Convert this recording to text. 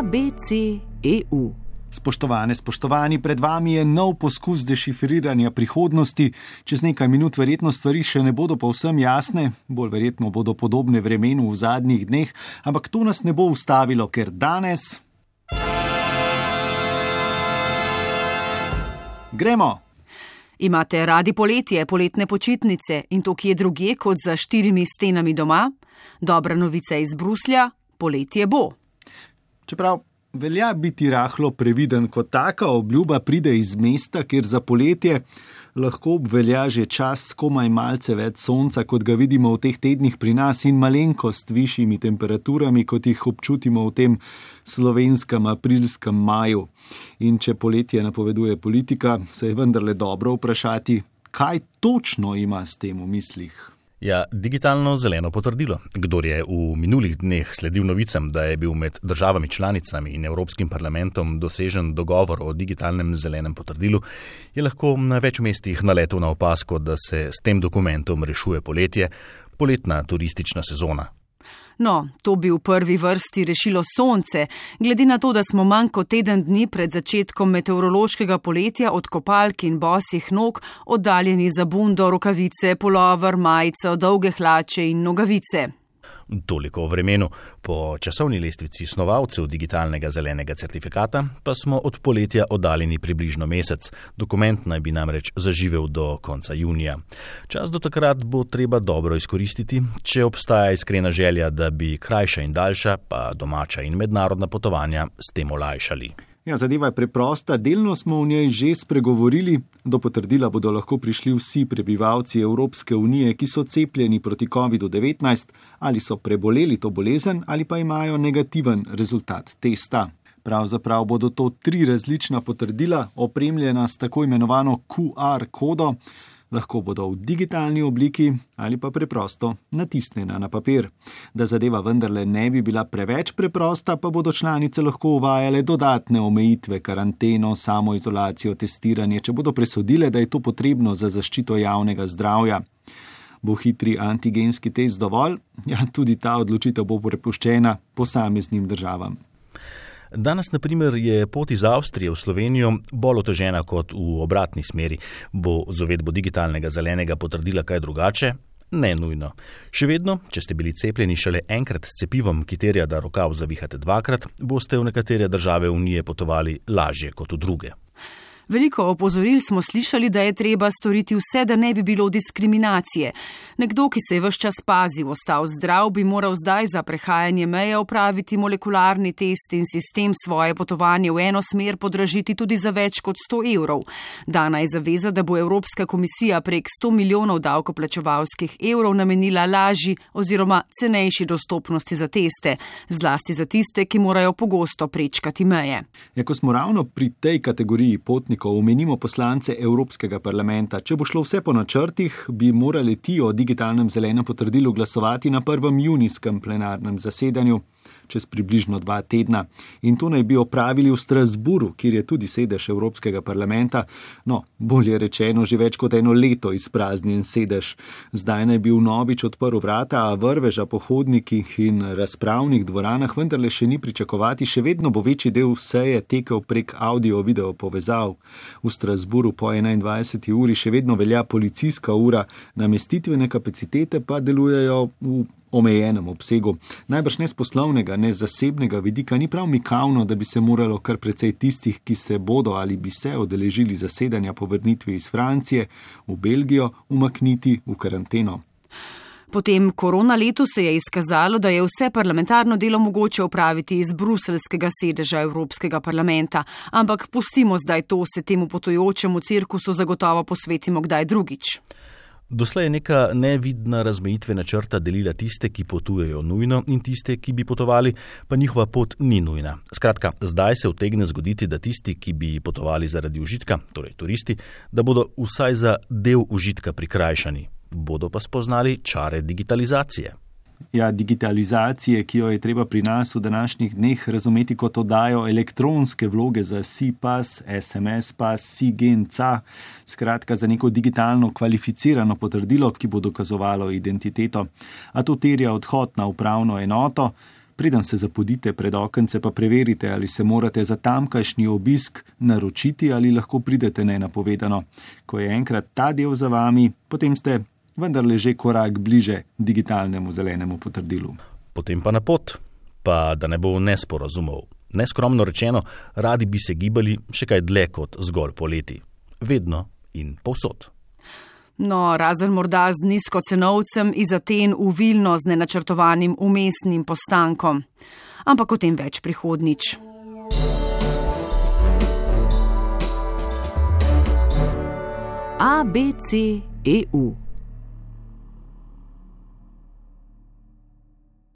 ABC.eu. Spoštovane, spoštovani, pred vami je nov poskus dešifriranja prihodnosti. Čez nekaj minut verjetno stvari še ne bodo povsem jasne, bolj verjetno bodo podobne vremenu v zadnjih dneh, ampak to nas ne bo ustavilo, ker danes. Gremo! Imate radi poletje, poletne počitnice in to, ki je druge kot za štirimi stenami doma? Dobra novica iz Bruslja: poletje bo. Čeprav velja biti rahlo previden, ko taka obljuba pride iz mesta, kjer za poletje lahko obvelja že čas komaj malce več sonca, kot ga vidimo v teh tednih pri nas in malenkost višjimi temperaturami, kot jih občutimo v tem slovenskem aprilskem maju. In če poletje napoveduje politika, se je vendarle dobro vprašati, kaj točno ima s tem v mislih. Ja, digitalno zeleno potrdilo. Kdor je v minulih dneh sledil novicam, da je bil med državami članicami in Evropskim parlamentom dosežen dogovor o digitalnem zelenem potrdilu, je lahko na več mestih naletel na opasko, da se s tem dokumentom rešuje poletje, poletna turistična sezona. No, to bi v prvi vrsti rešilo sonce, glede na to, da smo manj kot teden dni pred začetkom meteorološkega poletja od kopalk in bosih nog oddaljeni za bundo, rokavice, polover, majico, dolge hlače in nogavice. Toliko o vremenu. Po časovni lestvici snovalcev digitalnega zelenega certifikata pa smo od poletja oddaljeni približno mesec. Dokument naj bi namreč zaživel do konca junija. Čas do takrat bo treba dobro izkoristiti, če obstaja iskrena želja, da bi krajša in daljša, pa domača in mednarodna potovanja s tem olajšali. Ja, zadeva je preprosta, delno smo v njej že spregovorili, do potrdila bodo lahko prišli vsi prebivalci Evropske unije, ki so cepljeni proti COVID-19 ali so preboleli to bolezen ali pa imajo negativen rezultat testa. Pravzaprav bodo to tri različna potrdila, opremljena s tako imenovano QR kodo, lahko bodo v digitalni obliki ali pa preprosto natisnjena na papir. Da zadeva vendarle ne bi bila preveč preprosta, pa bodo članice lahko uvajale dodatne omejitve, karanteno, samoizolacijo, testiranje, če bodo presodile, da je to potrebno za zaščito javnega zdravja. Bo hitri antigenski test dovolj? Ja, tudi ta odločitev bo prepuščena posameznim državam. Danes, na primer, je pot iz Avstrije v Slovenijo bolj otežena kot v obratni smeri. Bo z uvedbo digitalnega zelenega potrdila kaj drugače? Ne nujno. Še vedno, če ste bili cepljeni šele enkrat s cepivom, ki terja, da rokav zavihate dvakrat, boste v nekatere države Unije potovali lažje kot v druge. Veliko opozoril smo slišali, da je treba storiti vse, da ne bi bilo diskriminacije. Nekdo, ki se je vse čas pazil, ostal zdrav, bi moral zdaj za prehajanje meje opraviti molekularni test in sistem svoje potovanje v eno smer podražiti tudi za več kot 100 evrov. Dana je zaveza, da bo Evropska komisija prek 100 milijonov davkoplačevalskih evrov namenila lažji oziroma cenejši dostopnosti za teste, zlasti za tiste, ki morajo pogosto prečkati meje. Ja, ko omenimo poslance Evropskega parlamenta. Če bo šlo vse po načrtih, bi morali ti o digitalnem zelenem potrdilu glasovati na prvem junijskem plenarnem zasedanju čez približno dva tedna. In to naj bi opravili v Strasburu, kjer je tudi sedež Evropskega parlamenta. No, bolje rečeno, že več kot eno leto izpraznjen sedež. Zdaj naj bi v novič odprl vrata, a vrveža po hodnikih in razpravnih dvoranah vendarle še ni pričakovati, še vedno bo večji del seje tekel prek audio-video povezav. V Strasburu po 21. uri še vedno velja policijska ura, namestitvene kapacitete pa delujejo v omejenem obsegu. Najbrž ne z poslovnega, ne zasebnega vidika ni prav mikavno, da bi se moralo kar precej tistih, ki se bodo ali bi se odeležili zasedanja po vrnitvi iz Francije v Belgijo, umakniti v karanteno. Potem korona letu se je izkazalo, da je vse parlamentarno delo mogoče opraviti iz bruselskega sedeža Evropskega parlamenta, ampak pustimo zdaj to, se temu potojočemu cirkusu zagotovo posvetimo kdaj drugič. Doslej je neka nevidna razmejitvena črta delila tiste, ki potujejo nujno in tiste, ki bi potovali, pa njihova pot ni nujna. Skratka, zdaj se utegne zgoditi, da tisti, ki bi potovali zaradi užitka, torej turisti, da bodo vsaj za del užitka prikrajšani, bodo pa spoznali čare digitalizacije ja, digitalizacije, ki jo je treba pri nas v današnjih dneh razumeti kot oddajo elektronske vloge za SIPAS, SMS, PAS, SIGENCA, skratka za neko digitalno kvalificirano potrdilo, ki bo dokazovalo identiteto. A to terja odhod na upravno enoto. preden se zapodite pred okence, pa preverite, ali se morate za tamkajšnji obisk naročiti ali lahko pridete nenapovedano. Ko je enkrat ta del za vami, potem ste vendarle že korak bliže digitalnemu zelenemu potrdilu. Potem pa na pot, pa da ne bo nesporazumov. Neskromno rečeno, radi bi se gibali še kaj dlje kot zgolj poleti. Vedno in povsod. No, razen morda z nizkocenovcem iz Aten v Vilno z nenačrtovanim umestnim postankom. Ampak o tem več prihodnič. ABC EU